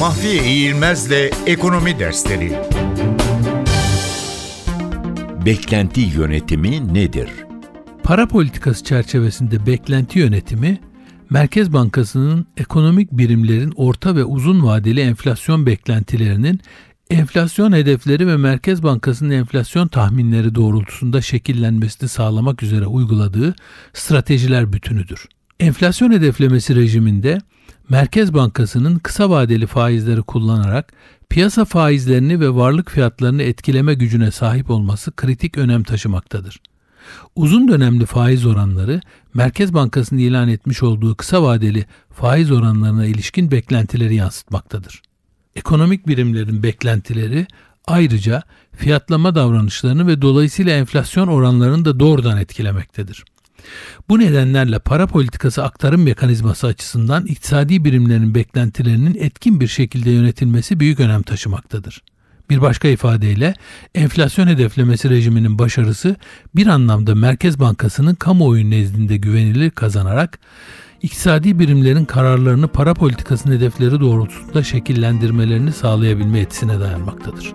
Mahfiye İğilmez'le Ekonomi Dersleri Beklenti yönetimi nedir? Para politikası çerçevesinde beklenti yönetimi, Merkez Bankası'nın ekonomik birimlerin orta ve uzun vadeli enflasyon beklentilerinin enflasyon hedefleri ve Merkez Bankası'nın enflasyon tahminleri doğrultusunda şekillenmesini sağlamak üzere uyguladığı stratejiler bütünüdür. Enflasyon hedeflemesi rejiminde Merkez Bankası'nın kısa vadeli faizleri kullanarak piyasa faizlerini ve varlık fiyatlarını etkileme gücüne sahip olması kritik önem taşımaktadır. Uzun dönemli faiz oranları Merkez Bankası'nın ilan etmiş olduğu kısa vadeli faiz oranlarına ilişkin beklentileri yansıtmaktadır. Ekonomik birimlerin beklentileri ayrıca fiyatlama davranışlarını ve dolayısıyla enflasyon oranlarını da doğrudan etkilemektedir. Bu nedenlerle para politikası aktarım mekanizması açısından iktisadi birimlerin beklentilerinin etkin bir şekilde yönetilmesi büyük önem taşımaktadır. Bir başka ifadeyle enflasyon hedeflemesi rejiminin başarısı bir anlamda Merkez Bankası'nın kamuoyu nezdinde güvenilir kazanarak iktisadi birimlerin kararlarını para politikasının hedefleri doğrultusunda şekillendirmelerini sağlayabilme yetisine dayanmaktadır.